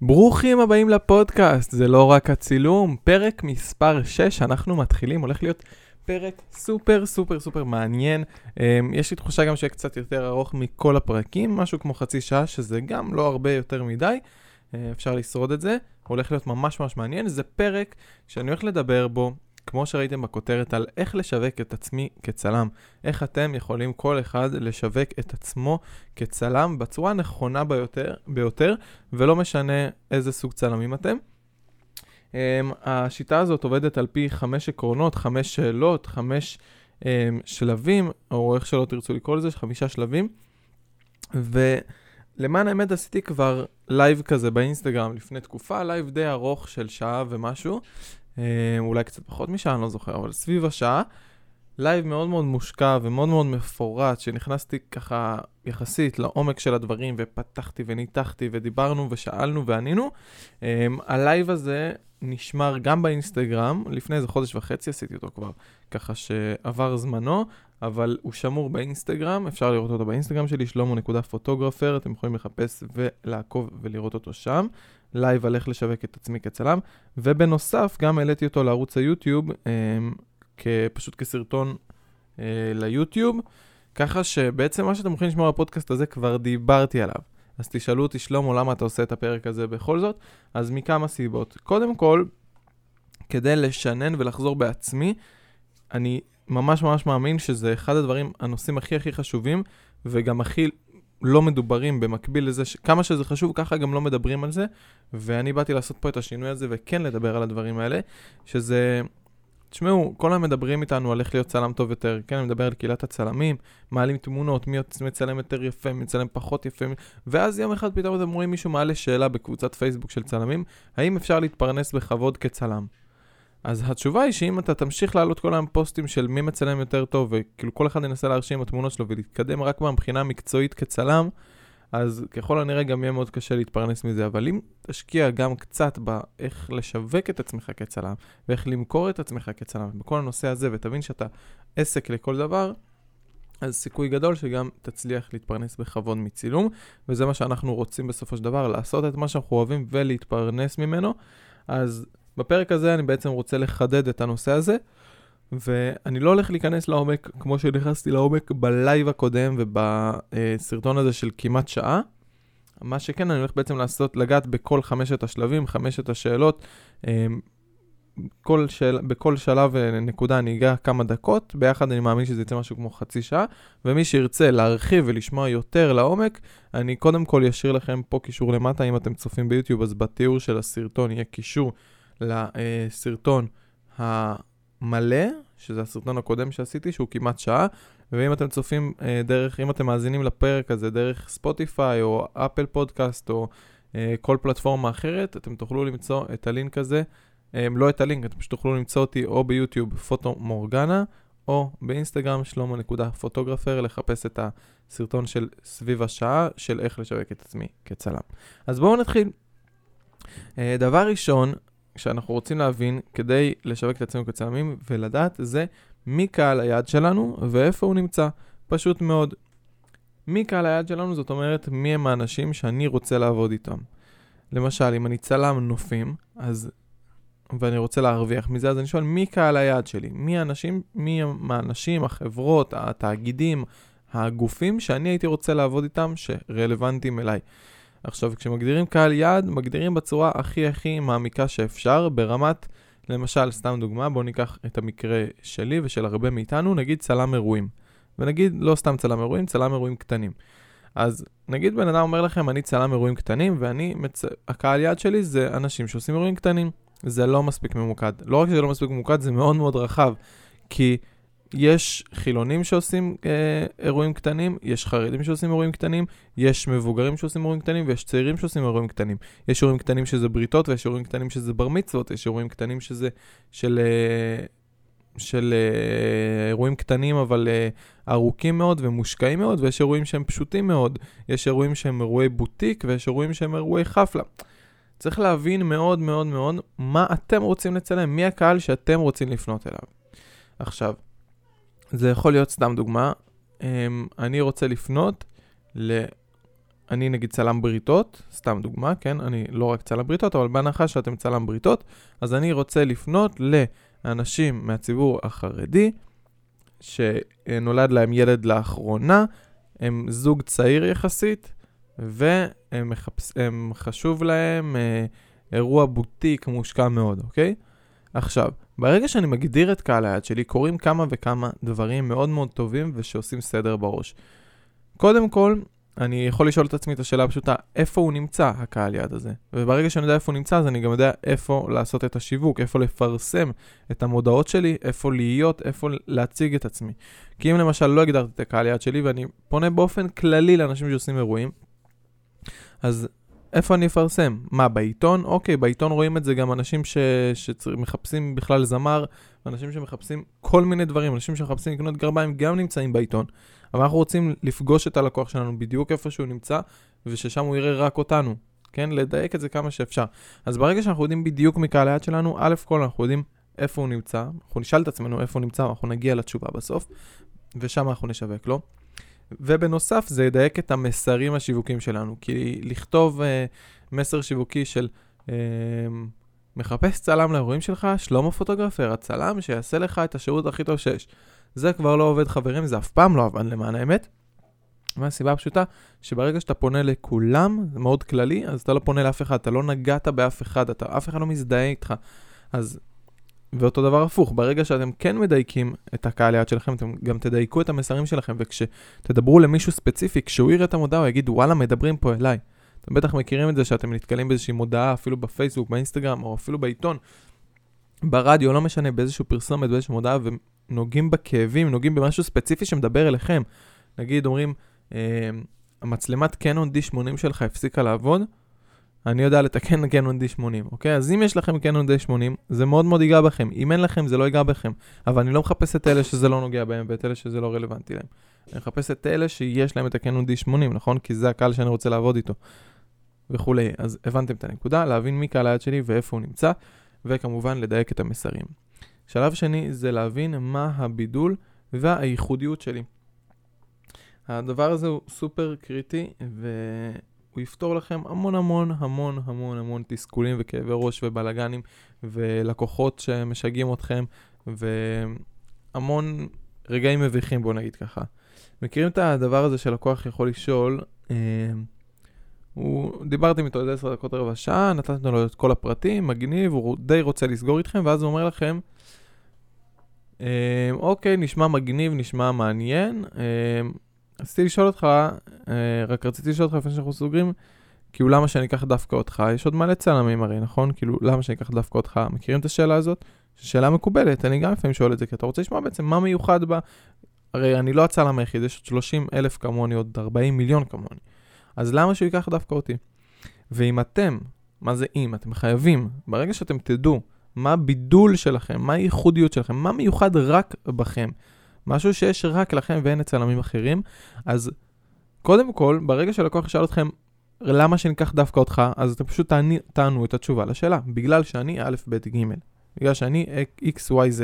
ברוכים הבאים לפודקאסט, זה לא רק הצילום, פרק מספר 6, אנחנו מתחילים, הולך להיות פרק סופר סופר סופר מעניין. Um, יש לי תחושה גם שיהיה קצת יותר ארוך מכל הפרקים, משהו כמו חצי שעה, שזה גם לא הרבה יותר מדי, uh, אפשר לשרוד את זה, הולך להיות ממש ממש מעניין, זה פרק שאני הולך לדבר בו כמו שראיתם בכותרת, על איך לשווק את עצמי כצלם. איך אתם יכולים כל אחד לשווק את עצמו כצלם בצורה הנכונה ביותר, ביותר ולא משנה איזה סוג צלמים אתם. אמ, השיטה הזאת עובדת על פי חמש עקרונות, חמש שאלות, חמש אמ, שלבים, או איך שלא תרצו לקרוא לזה, חמישה שלבים. ולמען האמת עשיתי כבר live כזה באינסטגרם לפני תקופה, live די ארוך של שעה ומשהו, אולי קצת פחות משעה, אני לא זוכר, אבל סביב השעה. live מאוד מאוד מושקע ומאוד מאוד מפורט, שנכנסתי ככה יחסית לעומק של הדברים, ופתחתי וניתחתי ודיברנו ושאלנו וענינו. אמ, ה live הזה נשמר גם באינסטגרם, לפני איזה חודש וחצי עשיתי אותו כבר, ככה שעבר זמנו, אבל הוא שמור באינסטגרם, אפשר לראות אותו באינסטגרם שלי, שלמה.photographer, אתם יכולים לחפש ולעקוב ולראות אותו שם. live על איך לשווק את עצמי כצלם, ובנוסף גם העליתי אותו לערוץ היוטיוב, אה, פשוט כסרטון אה, ליוטיוב, ככה שבעצם מה שאתם הולכים לשמוע בפודקאסט הזה כבר דיברתי עליו. אז תשאלו אותי, שלמה, למה אתה עושה את הפרק הזה בכל זאת? אז מכמה סיבות. קודם כל, כדי לשנן ולחזור בעצמי, אני ממש ממש מאמין שזה אחד הדברים, הנושאים הכי הכי חשובים, וגם הכי לא מדוברים במקביל לזה, ש... כמה שזה חשוב, ככה גם לא מדברים על זה, ואני באתי לעשות פה את השינוי הזה וכן לדבר על הדברים האלה, שזה... תשמעו, כל היום מדברים איתנו על איך להיות צלם טוב יותר, כן, אני מדבר על קהילת הצלמים, מעלים תמונות, מי מצלם יותר יפה, מי מצלם פחות יפה, ואז יום אחד פתאום אתם רואים מישהו מעלה שאלה בקבוצת פייסבוק של צלמים, האם אפשר להתפרנס בכבוד כצלם? אז התשובה היא שאם אתה תמשיך לעלות כל היום פוסטים של מי מצלם יותר טוב, וכאילו כל אחד ינסה להרשים התמונות שלו ולהתקדם רק מהבחינה המקצועית כצלם, אז ככל הנראה גם יהיה מאוד קשה להתפרנס מזה. אבל אם תשקיע גם קצת באיך לשווק את עצמך כצלם, ואיך למכור את עצמך כצלם, בכל הנושא הזה, ותבין שאתה עסק לכל דבר, אז סיכוי גדול שגם תצליח להתפרנס בכבוד מצילום, וזה מה שאנחנו רוצים בסופו של דבר, לעשות את מה שאנחנו אוהבים ולהתפרנס ממנו. אז בפרק הזה אני בעצם רוצה לחדד את הנושא הזה, ואני לא הולך להיכנס לעומק כמו שנכנסתי לעומק בלייב הקודם ובסרטון הזה של כמעט שעה. מה שכן, אני הולך בעצם לעשות, לגעת בכל חמשת השלבים, חמשת השאלות. אמ, כל שאל, בכל שלב ונקודה אני אגע כמה דקות, ביחד אני מאמין שזה יצא משהו כמו חצי שעה, ומי שירצה להרחיב ולשמוע יותר לעומק, אני קודם כל אשאיר לכם פה קישור למטה, אם אתם צופים ביוטיוב, אז בתיאור של הסרטון יהיה קישור לסרטון המלא, שזה הסרטון הקודם שעשיתי, שהוא כמעט שעה, ואם אתם צופים אה, דרך, אם אתם מאזינים לפרק הזה דרך ספוטיפיי או אפל פודקאסט או אה, כל פלטפורמה אחרת, אתם תוכלו למצוא את הלינק הזה, אה, לא את הלינק, אתם פשוט תוכלו למצוא אותי או ביוטיוב פוטו מורגנה, או באינסטגרם שלמה.פוטוגרפר, לחפש את הסרטון של סביב השעה של איך לשווק את עצמי כצלם. אז בואו נתחיל. דבר ראשון, שאנחנו רוצים להבין כדי לשווק את עצמנו כצלמים ולדעת זה מי קהל היעד שלנו ואיפה הוא נמצא. פשוט מאוד. מי קהל היעד שלנו זאת אומרת מי הם האנשים שאני רוצה לעבוד איתם. למשל, אם אני צלם נופים, אז... ואני רוצה להרוויח מזה, אז אני שואל מי קהל היעד שלי? מי האנשים, מי האנשים, החברות, התאגידים, הגופים שאני הייתי רוצה לעבוד איתם שרלוונטיים אליי. עכשיו, כשמגדירים קהל יעד, מגדירים בצורה הכי הכי מעמיקה שאפשר, ברמת, למשל, סתם דוגמה, בואו ניקח את המקרה שלי ושל הרבה מאיתנו, נגיד צלם אירועים. ונגיד, לא סתם צלם אירועים, צלם אירועים קטנים. אז נגיד בן אדם אומר לכם, אני צלם אירועים קטנים, ואני, מצ... הקהל יעד שלי זה אנשים שעושים אירועים קטנים. זה לא מספיק ממוקד. לא רק שזה לא מספיק ממוקד, זה מאוד מאוד רחב. כי יש חילונים שעושים אה, אירועים קטנים, יש חרדים שעושים אירועים קטנים, יש מבוגרים שעושים אירועים קטנים ויש צעירים שעושים אירועים קטנים. יש אירועים קטנים שזה בריתות ויש אירועים קטנים שזה בר מצוות, יש אירועים קטנים שזה של, אה, של אה, אירועים קטנים אבל אה, ארוכים מאוד ומושקעים מאוד, ויש אירועים שהם פשוטים מאוד. יש אירועים שהם אירועי בוטיק ויש אירועים שהם אירועי חפלה. צריך להבין מאוד מאוד מאוד מה אתם רוצים לצלם, מי הקהל שאתם רוצים לפנות אליו. עכשיו, זה יכול להיות סתם דוגמה. אמ, אני רוצה לפנות אני נגיד צלם בריתות, סתם דוגמה, כן? אני לא רק צלם בריתות, אבל בהנחה שאתם צלם בריתות, אז אני רוצה לפנות לאנשים מהציבור החרדי, שנולד להם ילד לאחרונה, הם זוג צעיר יחסית, והם מחפש, חשוב להם אה, אירוע בוטיק מושקע מאוד, אוקיי? עכשיו, ברגע שאני מגדיר את קהל היעד שלי, קורים כמה וכמה דברים מאוד מאוד טובים ושעושים סדר בראש. קודם כל, אני יכול לשאול את עצמי את השאלה הפשוטה, איפה הוא נמצא, הקהל יעד הזה? וברגע שאני יודע איפה הוא נמצא, אז אני גם יודע איפה לעשות את השיווק, איפה לפרסם את המודעות שלי, איפה להיות, איפה להציג את עצמי. כי אם למשל לא הגדרתי את הקהל יעד שלי, ואני פונה באופן כללי לאנשים שעושים אירועים, אז איפה אני אפרסם? מה, בעיתון? אוקיי, בעיתון רואים את זה גם אנשים ש... שמחפשים בכלל זמר, אנשים שמחפשים כל מיני דברים, אנשים שמחפשים לקנות גרביים גם נמצאים בעיתון. אבל אנחנו רוצים לפגוש את הלקוח שלנו בדיוק איפה שהוא נמצא, וששם הוא יראה רק אותנו, כן? לדייק את זה כמה שאפשר. אז ברגע שאנחנו יודעים בדיוק מקהל היד שלנו, א' כל אנחנו יודעים איפה הוא נמצא, אנחנו נשאל את עצמנו איפה הוא נמצא, אנחנו נגיע לתשובה בסוף, ושם אנחנו נשווק לו. ובנוסף, זה ידייק את המסרים השיווקים שלנו, כי לכתוב uh, מסר שיווקי של uh, מחפש צלם לאירועים שלך, שלמה פוטוגרפר, הצלם שיעשה לך את השירות הכי טוב שיש. זה כבר לא עובד חברים, זה אף פעם לא עבד למען האמת. מהסיבה הפשוטה, שברגע שאתה פונה לכולם, זה מאוד כללי, אז אתה לא פונה לאף אחד, אתה לא נגעת באף אחד, אתה, אף אחד לא מזדהה איתך. אז, ואותו דבר הפוך, ברגע שאתם כן מדייקים את הקהל יעד שלכם, אתם גם תדייקו את המסרים שלכם, וכשתדברו למישהו ספציפי, כשהוא יראה את המודעה, הוא יגיד, וואלה, מדברים פה אליי. אתם בטח מכירים את זה שאתם נתקלים באיזושהי מודעה, אפילו בפייסבוק, באינסטגרם, או אפילו בעיתון, ברדיו, לא משנה, באיזשהו פרסומת, באיזושהי מודעה, נוגעים בכאבים, נוגעים במשהו ספציפי שמדבר אליכם. נגיד, אומרים, אה, המצלמת קנון D80 שלך הפסיקה לעבוד, אני יודע לתקן קנון D80, אוקיי? אז אם יש לכם קנון D80, זה מאוד מאוד ייגע בכם. אם אין לכם, זה לא ייגע בכם. אבל אני לא מחפש את אלה שזה לא נוגע בהם ואת אלה שזה לא רלוונטי להם. אני מחפש את אלה שיש להם את הקנון D80, נכון? כי זה הקהל שאני רוצה לעבוד איתו. וכולי. אז הבנתם את הנקודה, להבין מי קהל היד שלי ואיפה הוא נמצא, וכמובן לדייק את המסרים. שלב שני זה להבין מה הבידול והייחודיות שלי. הדבר הזה הוא סופר קריטי והוא יפתור לכם המון המון המון המון המון תסכולים וכאבי ראש ובלאגנים ולקוחות שמשגעים אתכם והמון רגעים מביכים בוא נגיד ככה. מכירים את הדבר הזה שלקוח יכול לשאול, אה, הוא, דיברתם איתו איזה עשר דקות רבע שעה, נתתם לו את כל הפרטים, מגניב, הוא די רוצה לסגור איתכם ואז הוא אומר לכם אה, אוקיי, נשמע מגניב, נשמע מעניין. אה, רציתי לשאול אותך, אה, רק רציתי לשאול אותך לפני שאנחנו סוגרים, כאילו למה שאני אקח דווקא אותך? יש עוד מלא צלמים הרי, נכון? כאילו למה שאני אקח דווקא אותך? מכירים את השאלה הזאת? שאלה מקובלת, אני גם לפעמים שואל את זה, כי אתה רוצה לשמוע בעצם מה מיוחד בה. הרי אני לא הצלם היחיד, יש עוד 30 אלף כמוני, עוד 40 מיליון כמוני. אז למה שהוא ייקח דווקא אותי? ואם אתם, מה זה אם? אתם חייבים, ברגע שאתם תדעו מה הבידול שלכם, מה הייחודיות שלכם, מה מיוחד רק בכם. משהו שיש רק לכם ואין אצל עמים אחרים. אז קודם כל, ברגע שלקוח ישאל אתכם למה שניקח דווקא אותך, אז אתם פשוט תענו את התשובה לשאלה. בגלל שאני א', ב', ג', בגלל שאני x, y, z.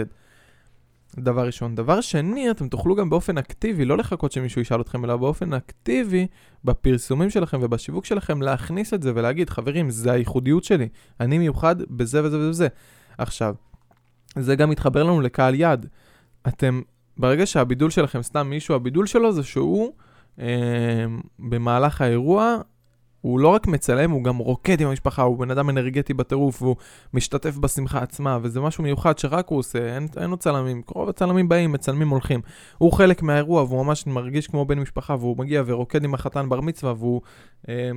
דבר ראשון. דבר שני, אתם תוכלו גם באופן אקטיבי, לא לחכות שמישהו ישאל אתכם, אלא באופן אקטיבי, בפרסומים שלכם ובשיווק שלכם, להכניס את זה ולהגיד, חברים, זה הייחודיות שלי, אני מיוחד בזה וזה וזה. עכשיו, זה גם מתחבר לנו לקהל יד. אתם, ברגע שהבידול שלכם, סתם מישהו, הבידול שלו זה שהוא אה, במהלך האירוע, הוא לא רק מצלם, הוא גם רוקד עם המשפחה, הוא בן אדם אנרגטי בטירוף, והוא משתתף בשמחה עצמה, וזה משהו מיוחד שרק הוא עושה, אין, אין לו צלמים, רוב הצלמים באים, מצלמים, הולכים. הוא חלק מהאירוע, והוא ממש מרגיש כמו בן משפחה, והוא מגיע ורוקד עם החתן בר מצווה, והוא אה,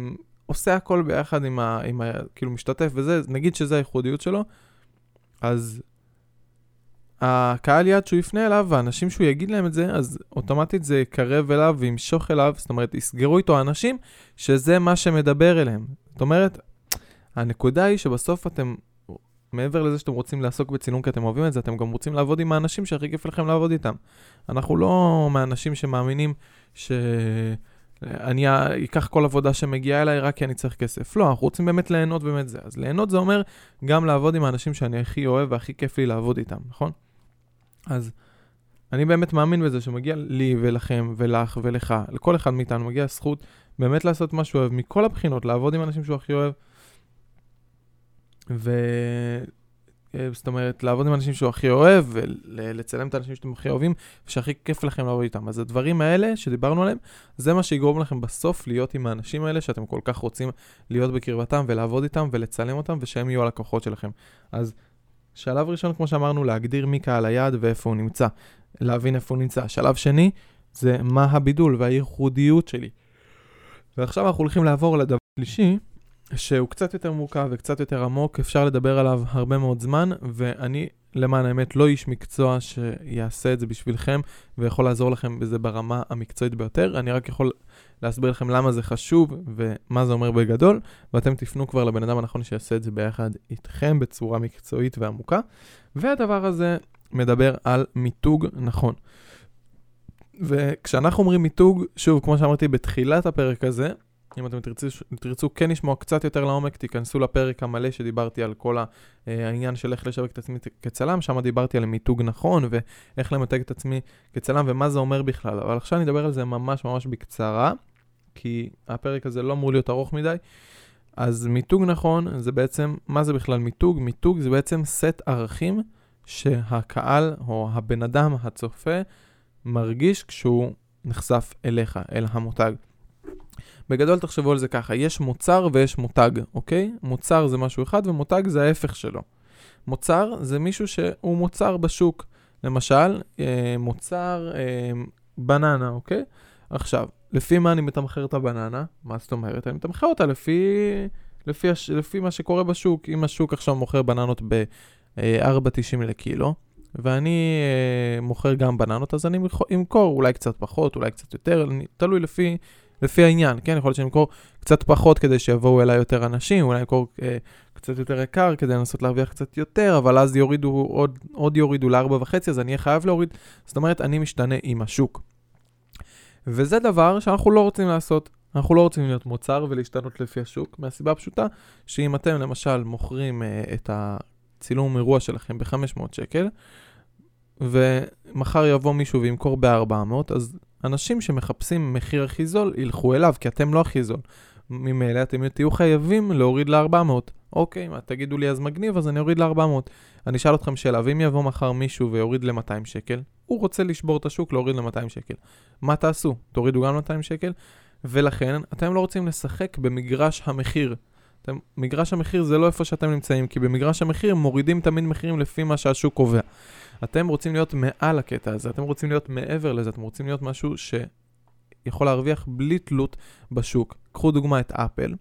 עושה הכל ביחד עם ה... עם ה כאילו משתתף וזה, נגיד שזה הייחודיות שלו, אז הקהל יעד שהוא יפנה אליו, והאנשים שהוא יגיד להם את זה, אז אוטומטית זה יקרב אליו וימשוך אליו, זאת אומרת, יסגרו איתו אנשים שזה מה שמדבר אליהם. זאת אומרת, הנקודה היא שבסוף אתם, מעבר לזה שאתם רוצים לעסוק בצילום כי אתם אוהבים את זה, אתם גם רוצים לעבוד עם האנשים שהכי כיף לכם לעבוד איתם. אנחנו לא מהאנשים שמאמינים ש... אני אקח כל עבודה שמגיעה אליי רק כי אני צריך כסף. לא, אנחנו רוצים באמת ליהנות באמת זה. אז ליהנות זה אומר גם לעבוד עם האנשים שאני הכי אוהב והכי כיף לי לעבוד איתם, נכון? אז אני באמת מאמין בזה שמגיע לי ולכם ולך ולך, לכל אחד מאיתנו מגיע זכות באמת לעשות מה שהוא אוהב, מכל הבחינות, לעבוד עם אנשים שהוא הכי אוהב. ו... אה, זאת אומרת, לעבוד עם אנשים שהוא הכי אוהב, ולצלם את האנשים שאתם הכי אוהבים, ושהכי כיף לכם לעבוד איתם. אז הדברים האלה שדיברנו עליהם, זה מה שיגרום לכם בסוף להיות עם האנשים האלה שאתם כל כך רוצים להיות בקרבתם, ולעבוד איתם, ולצלם אותם, ושהם יהיו הלקוחות שלכם. אז שלב ראשון, כמו שאמרנו, להגדיר מי קהל היעד ואיפה הוא נמצא. להבין איפה הוא נמצא. שלב שני, זה מה הבידול והייחודיות שלי. ועכשיו אנחנו הולכים לעבור לדבר שלישי, שהוא קצת יותר מורכב וקצת יותר עמוק, אפשר לדבר עליו הרבה מאוד זמן, ואני, למען האמת, לא איש מקצוע שיעשה את זה בשבילכם, ויכול לעזור לכם בזה ברמה המקצועית ביותר. אני רק יכול להסביר לכם למה זה חשוב ומה זה אומר בגדול, ואתם תפנו כבר לבן אדם הנכון שיעשה את זה ביחד איתכם בצורה מקצועית ועמוקה. והדבר הזה מדבר על מיתוג נכון. וכשאנחנו אומרים מיתוג, שוב, כמו שאמרתי בתחילת הפרק הזה, אם אתם תרצו, תרצו כן לשמוע קצת יותר לעומק, תיכנסו לפרק המלא שדיברתי על כל אה, העניין של איך לשווק את עצמי כצלם, שם דיברתי על מיתוג נכון ואיך למתג את עצמי כצלם ומה זה אומר בכלל. אבל עכשיו אני אדבר על זה ממש ממש בקצרה, כי הפרק הזה לא אמור להיות ארוך מדי. אז מיתוג נכון זה בעצם, מה זה בכלל מיתוג? מיתוג זה בעצם סט ערכים שהקהל או הבן אדם הצופה מרגיש כשהוא נחשף אליך, אל המותג. בגדול תחשבו על זה ככה, יש מוצר ויש מותג, אוקיי? מוצר זה משהו אחד ומותג זה ההפך שלו. מוצר זה מישהו שהוא מוצר בשוק. למשל, אה, מוצר אה, בננה, אוקיי? עכשיו, לפי מה אני מתמחר את הבננה? מה זאת אומרת? אני מתמחר אותה לפי, לפי, הש, לפי מה שקורה בשוק. אם השוק עכשיו מוכר בננות ב-4.90 לקילו, ואני אה, מוכר גם בננות, אז אני אמכור אולי קצת פחות, אולי קצת יותר, תלוי לפי לפי העניין, כן? יכול להיות שאני אמכור קצת פחות כדי שיבואו אליי יותר אנשים, אולי אמכור אה, קצת יותר יקר כדי לנסות להרוויח קצת יותר, אבל אז יורידו עוד, עוד יורידו ל-4.5, אז אני אהיה חייב להוריד. זאת אומרת, אני משתנה עם השוק. וזה דבר שאנחנו לא רוצים לעשות. אנחנו לא רוצים להיות מוצר ולהשתנות לפי השוק, מהסיבה הפשוטה שאם אתם למשל מוכרים אה, את הצילום אירוע שלכם ב-500 שקל, ומחר יבוא מישהו וימכור ב-400, אז אנשים שמחפשים מחיר הכי זול ילכו אליו, כי אתם לא הכי זול. ממילא אתם תהיו חייבים להוריד ל-400. אוקיי, מה תגידו לי אז מגניב, אז אני אוריד ל-400. אני אשאל אתכם שאלה, ואם יבוא מחר מישהו ויוריד ל-200 שקל, הוא רוצה לשבור את השוק, להוריד ל-200 שקל. מה תעשו? תורידו גם ל-200 שקל? ולכן, אתם לא רוצים לשחק במגרש המחיר. אתם, מגרש המחיר זה לא איפה שאתם נמצאים, כי במגרש המחיר מורידים תמיד מחירים לפי מה שהשוק קובע. אתם רוצים להיות מעל הקטע הזה, אתם רוצים להיות מעבר לזה, אתם רוצים להיות משהו שיכול להרוויח בלי תלות בשוק. קחו דוגמא את אפל,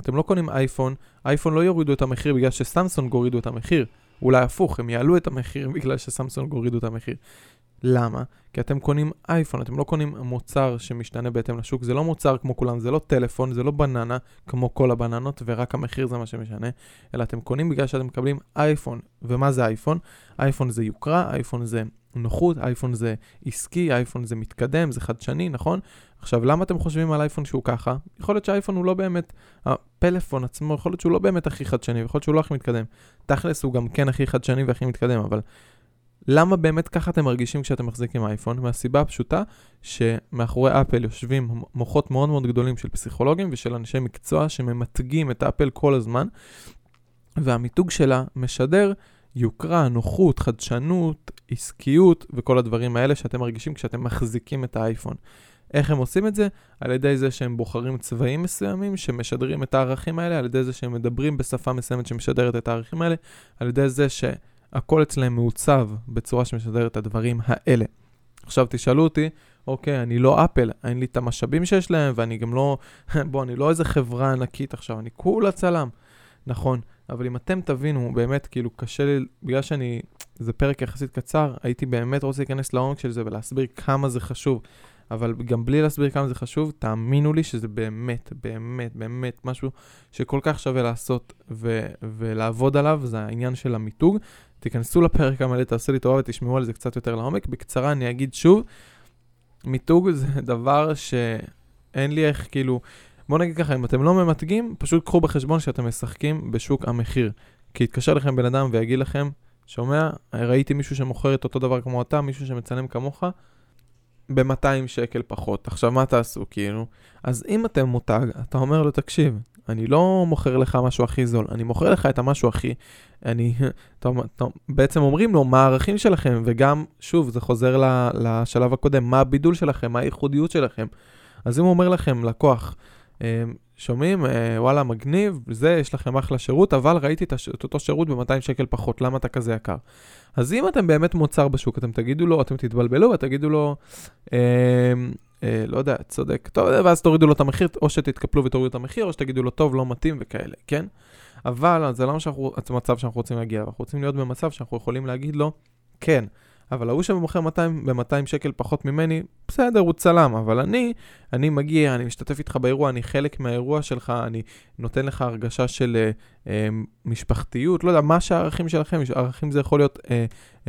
אתם לא קונים אייפון, אייפון לא יורידו את המחיר בגלל שסמסונג הורידו את המחיר. אולי הפוך, הם יעלו את המחיר בגלל שסמסונג הורידו את המחיר. למה? כי אתם קונים אייפון, אתם לא קונים מוצר שמשתנה בהתאם לשוק, זה לא מוצר כמו כולם, זה לא טלפון, זה לא בננה כמו כל הבננות ורק המחיר זה מה שמשנה, אלא אתם קונים בגלל שאתם מקבלים אייפון. ומה זה אייפון? אייפון זה יוקרה, אייפון זה נוחות, אייפון זה עסקי, אייפון זה מתקדם, זה חדשני, נכון? עכשיו, למה אתם חושבים על אייפון שהוא ככה? יכול להיות שהאייפון הוא לא באמת, הפלאפון עצמו, יכול להיות שהוא לא באמת הכי חדשני, יכול להיות שהוא לא הכי מתקדם. תכלס הוא גם כן הכי חדשני והכי מתקדם, אבל למה באמת ככה אתם מרגישים כשאתם מחזיקים אייפון? מהסיבה הפשוטה שמאחורי אפל יושבים מוחות מאוד מאוד גדולים של פסיכולוגים ושל אנשי מקצוע שממתגים את אפל כל הזמן, והמיתוג שלה משדר יוקרה, נוחות, חדשנות, עסקיות וכל הדברים האלה שאתם מרגישים כשאתם מחזיקים את האייפון. איך הם עושים את זה? על ידי זה שהם בוחרים צבעים מסוימים שמשדרים את הערכים האלה, על ידי זה שהם מדברים בשפה מסוימת שמשדרת את הערכים האלה, על ידי זה ש... הכל אצלם מעוצב בצורה שמשדרת את הדברים האלה. עכשיו תשאלו אותי, אוקיי, אני לא אפל, אין לי את המשאבים שיש להם, ואני גם לא, בוא, אני לא איזה חברה ענקית עכשיו, אני כולה צלם. נכון, אבל אם אתם תבינו, באמת, כאילו, קשה לי, בגלל שאני, זה פרק יחסית קצר, הייתי באמת רוצה להיכנס לעומק של זה ולהסביר כמה זה חשוב. אבל גם בלי להסביר כמה זה חשוב, תאמינו לי שזה באמת, באמת, באמת משהו שכל כך שווה לעשות ו- ולעבוד עליו, זה העניין של המיתוג. תיכנסו לפרק המלא, תעשו לי טובה ותשמעו על זה קצת יותר לעומק. בקצרה אני אגיד שוב, מיתוג זה דבר שאין לי איך, כאילו, בואו נגיד ככה, אם אתם לא ממתגים, פשוט קחו בחשבון שאתם משחקים בשוק המחיר. כי יתקשר לכם בן אדם ויגיד לכם שומע? ראיתי מישהו שמוכר את אותו דבר כמו אתה, מישהו שמצלם כמוך, ב-200 שקל פחות. עכשיו, מה תעשו, כאילו? אז אם אתם מותג, אתה אומר לו, תקשיב, אני לא מוכר לך משהו הכי זול, אני מוכר לך את המשהו הכי... אני... טוב, טוב, בעצם אומרים לו מה הערכים שלכם, וגם, שוב, זה חוזר לשלב הקודם, מה הבידול שלכם, מה הייחודיות שלכם. אז אם הוא אומר לכם, לקוח, אה, שומעים, אה, וואלה, מגניב, זה, יש לכם אחלה שירות, אבל ראיתי את, הש... אותו שירות ב-200 שקל פחות, למה אתה כזה יקר? אז אם אתם באמת מוצר בשוק, אתם תגידו לו, אתם תתבלבלו ותגידו לו, אה, לא יודע, צודק, טוב, ואז תורידו לו את המחיר, או שתתקפלו ותורידו את המחיר, או שתגידו לו, טוב, לא מתאים וכאלה, כן? אבל זה לא מצב שאנחנו רוצים להגיע, אנחנו רוצים להיות במצב שאנחנו יכולים להגיד לו, כן, אבל ההוא שמוכר ב-200 שקל פחות ממני, בסדר, הוא צלם, אבל אני, אני מגיע, אני משתתף איתך באירוע, אני חלק מהאירוע שלך, אני נותן לך הרגשה של אה, אה, משפחתיות, לא יודע, מה שהערכים שלכם, ערכים זה יכול להיות אה,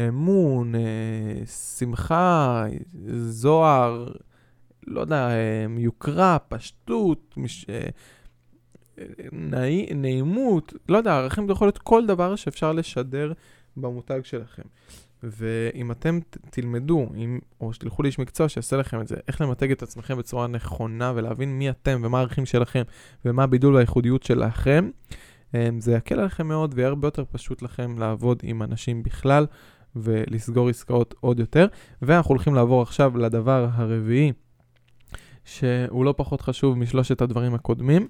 אמון, אה, שמחה, זוהר, לא יודע, אה, יוקרה, פשטות, מש... אה, נעי, נעימות, לא יודע, ערכים זה יכול להיות כל דבר שאפשר לשדר במותג שלכם. ואם אתם תלמדו, אם, או שתלכו לאיש מקצוע שיעשה לכם את זה, איך למתג את עצמכם בצורה נכונה ולהבין מי אתם ומה הערכים שלכם ומה הבידול והייחודיות שלכם, זה יקל עליכם מאוד ויהיה הרבה יותר פשוט לכם לעבוד עם אנשים בכלל ולסגור עסקאות עוד יותר. ואנחנו הולכים לעבור עכשיו לדבר הרביעי, שהוא לא פחות חשוב משלושת הדברים הקודמים.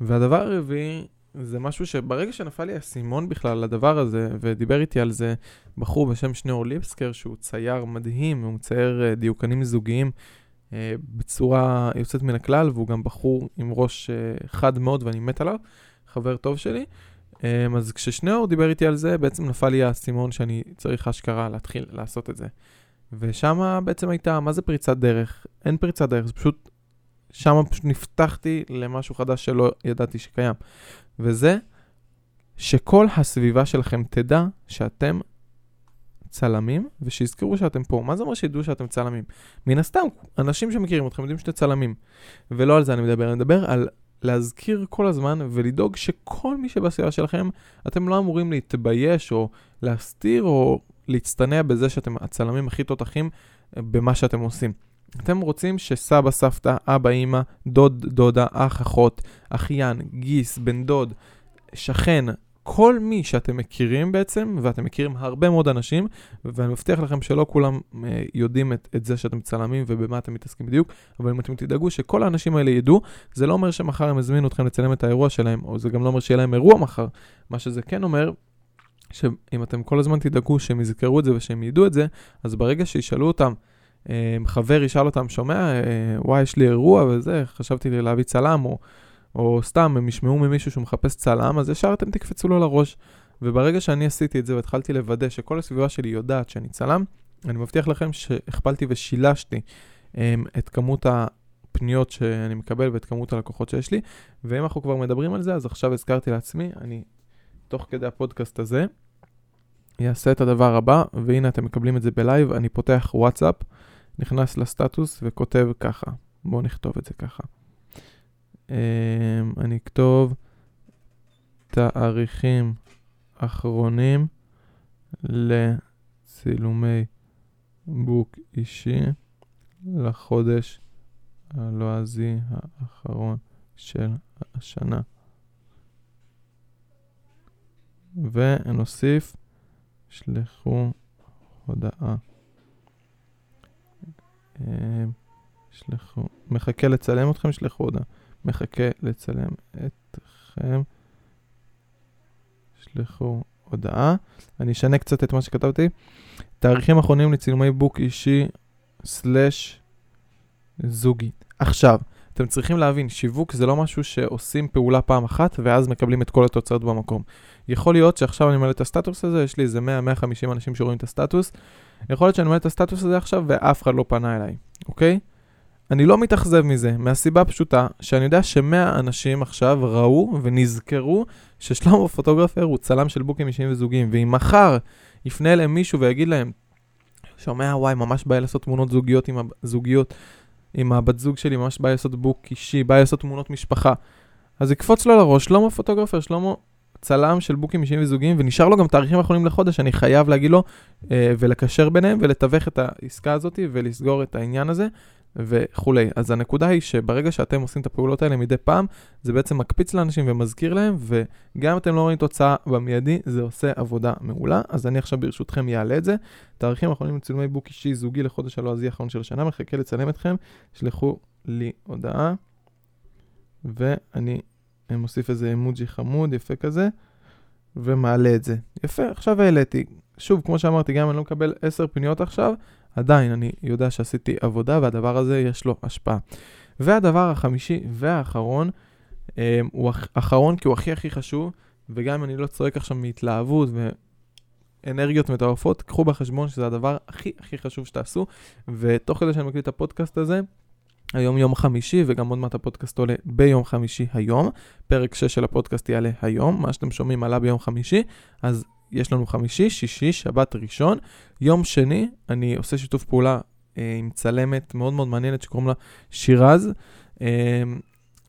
והדבר הרביעי זה משהו שברגע שנפל לי האסימון בכלל לדבר הזה, ודיבר איתי על זה בחור בשם שניאור ליבסקר, שהוא צייר מדהים, הוא מצייר אה, דיוקנים זוגיים אה, בצורה יוצאת מן הכלל, והוא גם בחור עם ראש אה, חד מאוד ואני מת עליו, חבר טוב שלי. אה, אז כששניאור דיבר איתי על זה, בעצם נפל לי האסימון שאני צריך אשכרה להתחיל לעשות את זה. ושם בעצם הייתה, מה זה פריצת דרך? אין פריצת דרך, זה פשוט שם פשוט נפתחתי למשהו חדש שלא ידעתי שקיים. וזה שכל הסביבה שלכם תדע שאתם צלמים, ושיזכרו שאתם פה. מה זה אומר שידעו שאתם צלמים? מן הסתם, אנשים שמכירים אתכם יודעים שאתם צלמים. ולא על זה אני מדבר, אני מדבר על להזכיר כל הזמן ולדאוג שכל מי שבסביבה שלכם, אתם לא אמורים להתבייש או להסתיר או להצטנע בזה שאתם הצלמים הכי תותחים במה שאתם עושים. אתם רוצים שסבא, סבתא, אבא, אימא, דוד, דודה, אח, אחות, אחיין, גיס, בן דוד, שכן, כל מי שאתם מכירים בעצם, ואתם מכירים הרבה מאוד אנשים, ואני מבטיח לכם שלא כולם אה, יודעים את, את זה שאתם צלמים ובמה אתם מתעסקים בדיוק, אבל אם אתם תדאגו שכל האנשים האלה ידעו, זה לא אומר שמחר הם יזמינו אתכם לצלם את האירוע שלהם, או זה גם לא אומר שיהיה להם אירוע מחר. מה שזה כן אומר, שאם אתם כל הזמן תדאגו שהם יזכרו את זה ושהם ידעו את זה, אז ברגע שישאלו אותם, אמ, חבר ישאל אותם, שומע, אה, וואי, יש לי אירוע וזה, חשבתי לי להביא צלם, או, או סתם, הם ישמעו ממישהו שהוא מחפש צלם, אז ישר אתם תקפצו לו לראש. וברגע שאני עשיתי את זה והתחלתי לוודא שכל הסביבה שלי יודעת שאני צלם, אני מבטיח לכם שהכפלתי ושילשתי um, את כמות הפניות שאני מקבל ואת כמות הלקוחות שיש לי. ואם אנחנו כבר מדברים על זה, אז עכשיו הזכרתי לעצמי, אני, תוך כדי הפודקאסט הזה, אעשה את הדבר הבא, והנה אתם מקבלים את זה בלייב, אני פותח וואטסאפ. נכנס לסטטוס וכותב ככה. בואו נכתוב את זה ככה. Um, אני אכתוב תאריכים אחרונים לצילומי בוק אישי לחודש הלועזי האחרון של השנה. ונוסיף, שלחו הודעה. שלחו, מחכה לצלם אתכם, שלחו הודעה. מחכה לצלם אתכם, שלחו הודעה. אני אשנה קצת את מה שכתבתי. תאריכים אחרונים לצילומי בוק אישי סלאש זוגי. עכשיו, אתם צריכים להבין, שיווק זה לא משהו שעושים פעולה פעם אחת ואז מקבלים את כל התוצאות במקום. יכול להיות שעכשיו אני מלא את הסטטוס הזה, יש לי איזה 100-150 אנשים שרואים את הסטטוס, יכול להיות שאני מלא את הסטטוס הזה עכשיו ואף אחד לא פנה אליי, אוקיי? אני לא מתאכזב מזה, מהסיבה הפשוטה שאני יודע שמאה אנשים עכשיו ראו ונזכרו ששלמה פוטוגרפר הוא צלם של בוקים אישיים וזוגיים, ואם מחר יפנה אליהם מישהו ויגיד להם, שומע, וואי, ממש בא לעשות תמונות זוגיות עם, זוגיות עם הבת זוג שלי, ממש בא לעשות בוק אישי, בא לעשות תמונות משפחה, אז יקפוץ לו לראש, שלמה פוטוגרפר, שלמה צלם של בוקים אישיים וזוגיים, ונשאר לו גם תאריכים אחרונים לחודש, אני חייב להגיד לו אה, ולקשר ביניהם ולתווך את העסקה הזאת ולסגור את העניין הזה. וכולי. אז הנקודה היא שברגע שאתם עושים את הפעולות האלה מדי פעם, זה בעצם מקפיץ לאנשים ומזכיר להם, וגם אם אתם לא רואים תוצאה במיידי, זה עושה עבודה מעולה. אז אני עכשיו ברשותכם אעלה את זה. תאריכים אחרונים לצילומי בוק אישי זוגי לחודש הלועזי האחרון של השנה, מחכה לצלם אתכם, שלחו לי הודעה, ואני מוסיף איזה אמוג'י חמוד, יפה כזה, ומעלה את זה. יפה, עכשיו העליתי. שוב, כמו שאמרתי, גם אם אני לא מקבל 10 פניות עכשיו, עדיין אני יודע שעשיתי עבודה והדבר הזה יש לו השפעה. והדבר החמישי והאחרון, אה, הוא אחרון כי הוא הכי הכי חשוב, וגם אם אני לא צועק עכשיו מהתלהבות ואנרגיות מטורפות, קחו בחשבון שזה הדבר הכי הכי חשוב שתעשו, ותוך כדי שאני מקליט את הפודקאסט הזה, היום יום חמישי, וגם עוד מעט הפודקאסט עולה ביום חמישי היום. פרק 6 של הפודקאסט יעלה היום, מה שאתם שומעים עלה ביום חמישי, אז יש לנו חמישי, שישי, שבת ראשון. יום שני, אני עושה שיתוף פעולה אה, עם צלמת מאוד מאוד מעניינת שקוראים לה שירז, אה,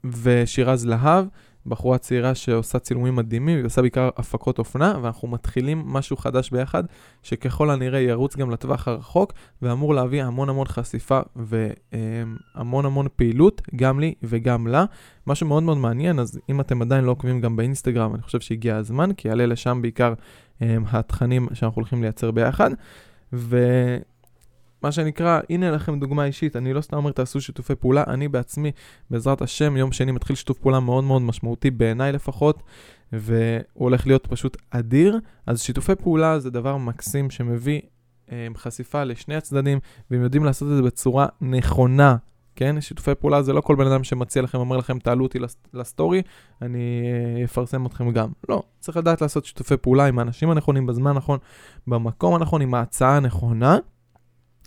ושירז להב. בחורה צעירה שעושה צילומים מדהימים, היא עושה בעיקר הפקות אופנה, ואנחנו מתחילים משהו חדש ביחד, שככל הנראה ירוץ גם לטווח הרחוק, ואמור להביא המון המון חשיפה והמון המון פעילות, גם לי וגם לה. משהו מאוד מאוד מעניין, אז אם אתם עדיין לא עוקבים גם באינסטגרם, אני חושב שהגיע הזמן, כי יעלה לשם בעיקר התכנים שאנחנו הולכים לייצר ביחד. ו... מה שנקרא, הנה לכם דוגמה אישית, אני לא סתם אומר תעשו שיתופי פעולה, אני בעצמי, בעזרת השם, יום שני מתחיל שיתוף פעולה מאוד מאוד משמעותי, בעיניי לפחות, והוא הולך להיות פשוט אדיר. אז שיתופי פעולה זה דבר מקסים שמביא אה, חשיפה לשני הצדדים, והם יודעים לעשות את זה בצורה נכונה. כן? שיתופי פעולה זה לא כל בן אדם שמציע לכם, אומר לכם, תעלו אותי לסטורי, אני אה, אפרסם אתכם גם. לא, צריך לדעת לעשות שיתופי פעולה עם האנשים הנכונים, בזמן הנכון, במקום הנכון, עם ההצעה הנכונה.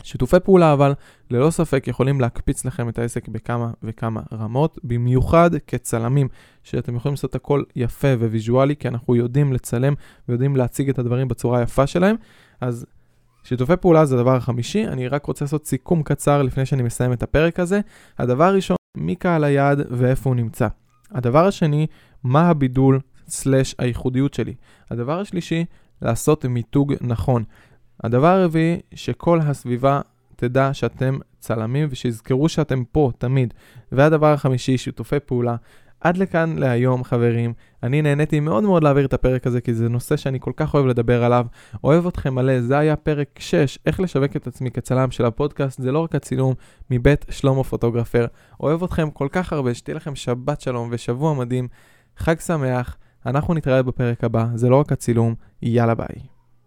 שיתופי פעולה אבל ללא ספק יכולים להקפיץ לכם את העסק בכמה וכמה רמות, במיוחד כצלמים, שאתם יכולים לעשות הכל יפה וויזואלי, כי אנחנו יודעים לצלם ויודעים להציג את הדברים בצורה היפה שלהם, אז שיתופי פעולה זה הדבר החמישי, אני רק רוצה לעשות סיכום קצר לפני שאני מסיים את הפרק הזה. הדבר הראשון, מי קהל היעד ואיפה הוא נמצא. הדבר השני, מה הבידול סלש הייחודיות שלי. הדבר השלישי, לעשות מיתוג נכון. הדבר הרביעי, שכל הסביבה תדע שאתם צלמים ושיזכרו שאתם פה תמיד. והדבר החמישי, שיתופי פעולה. עד לכאן להיום, חברים. אני נהניתי מאוד מאוד להעביר את הפרק הזה, כי זה נושא שאני כל כך אוהב לדבר עליו. אוהב אתכם מלא, זה היה פרק 6, איך לשווק את עצמי כצלם של הפודקאסט, זה לא רק הצילום מבית שלמה פוטוגרפר. אוהב אתכם כל כך הרבה, שתהיה לכם שבת שלום ושבוע מדהים, חג שמח. אנחנו נתראה בפרק הבא, זה לא רק הצילום, יאללה ביי.